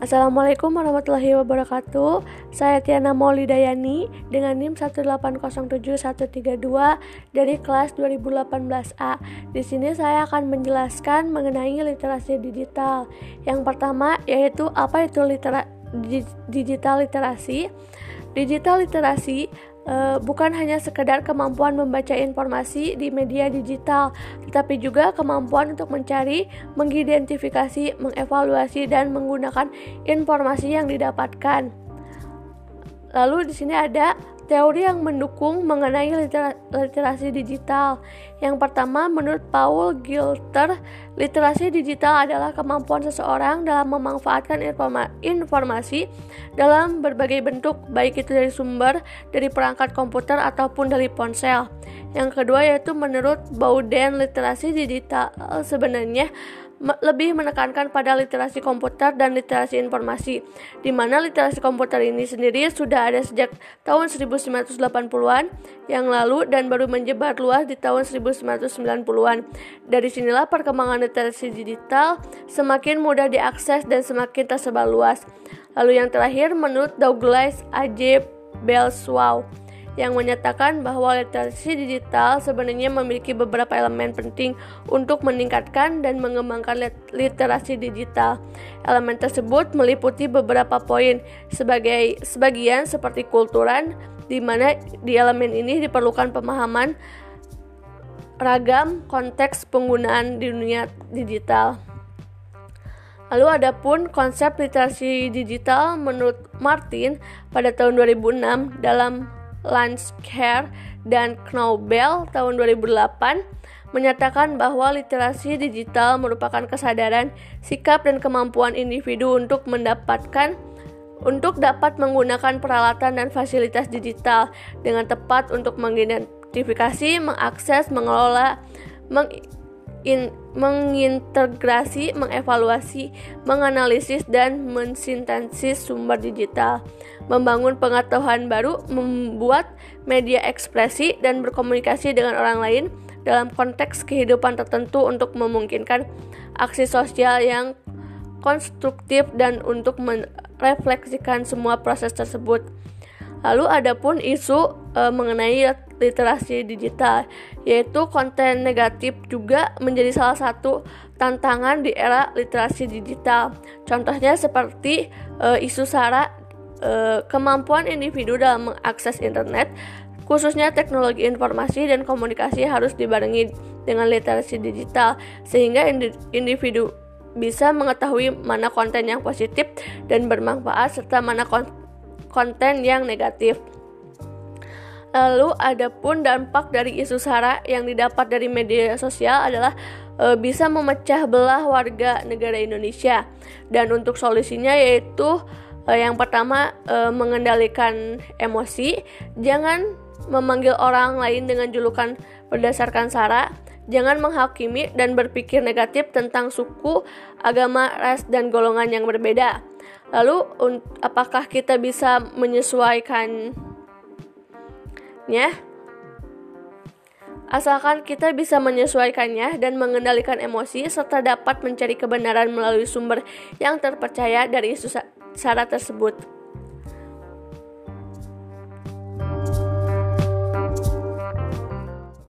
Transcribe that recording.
Assalamualaikum warahmatullahi wabarakatuh. Saya Tiana Maulidayani dengan NIM 1807132 dari kelas 2018A. Di sini saya akan menjelaskan mengenai literasi digital. Yang pertama yaitu apa itu litera digital literasi? Digital literasi uh, bukan hanya sekedar kemampuan membaca informasi di media digital, tetapi juga kemampuan untuk mencari, mengidentifikasi, mengevaluasi, dan menggunakan informasi yang didapatkan. Lalu di sini ada teori yang mendukung mengenai literasi digital. Yang pertama, menurut Paul Gilter, literasi digital adalah kemampuan seseorang dalam memanfaatkan informa informasi dalam berbagai bentuk, baik itu dari sumber, dari perangkat komputer ataupun dari ponsel. Yang kedua yaitu menurut Bowden, literasi digital sebenarnya lebih menekankan pada literasi komputer dan literasi informasi, di mana literasi komputer ini sendiri sudah ada sejak tahun 1980-an yang lalu dan baru menyebar luas di tahun 1990-an. Dari sinilah perkembangan literasi digital semakin mudah diakses dan semakin tersebar luas. Lalu yang terakhir menurut Douglas A.J. Belswaw yang menyatakan bahwa literasi digital sebenarnya memiliki beberapa elemen penting untuk meningkatkan dan mengembangkan literasi digital. Elemen tersebut meliputi beberapa poin sebagai sebagian seperti kulturan di mana di elemen ini diperlukan pemahaman ragam konteks penggunaan di dunia digital. Lalu ada pun konsep literasi digital menurut Martin pada tahun 2006 dalam Landscare dan Knobel tahun 2008 menyatakan bahwa literasi digital merupakan kesadaran, sikap dan kemampuan individu untuk mendapatkan untuk dapat menggunakan peralatan dan fasilitas digital dengan tepat untuk mengidentifikasi, mengakses, mengelola, meng in, mengintegrasi, mengevaluasi, menganalisis, dan mensintesis sumber digital, membangun pengetahuan baru, membuat media ekspresi, dan berkomunikasi dengan orang lain dalam konteks kehidupan tertentu untuk memungkinkan aksi sosial yang konstruktif dan untuk merefleksikan semua proses tersebut. Lalu ada pun isu e, mengenai literasi digital, yaitu konten negatif juga menjadi salah satu tantangan di era literasi digital. Contohnya seperti e, isu sara e, kemampuan individu dalam mengakses internet, khususnya teknologi informasi dan komunikasi harus dibarengi dengan literasi digital sehingga individu bisa mengetahui mana konten yang positif dan bermanfaat serta mana konten yang negatif. Lalu ada pun dampak dari isu sara yang didapat dari media sosial adalah e, bisa memecah belah warga negara Indonesia. Dan untuk solusinya yaitu e, yang pertama e, mengendalikan emosi, jangan memanggil orang lain dengan julukan berdasarkan sara, jangan menghakimi dan berpikir negatif tentang suku, agama, ras dan golongan yang berbeda. Lalu apakah kita bisa Asalkan kita bisa menyesuaikannya dan mengendalikan emosi serta dapat mencari kebenaran melalui sumber yang terpercaya dari isu syarat tersebut.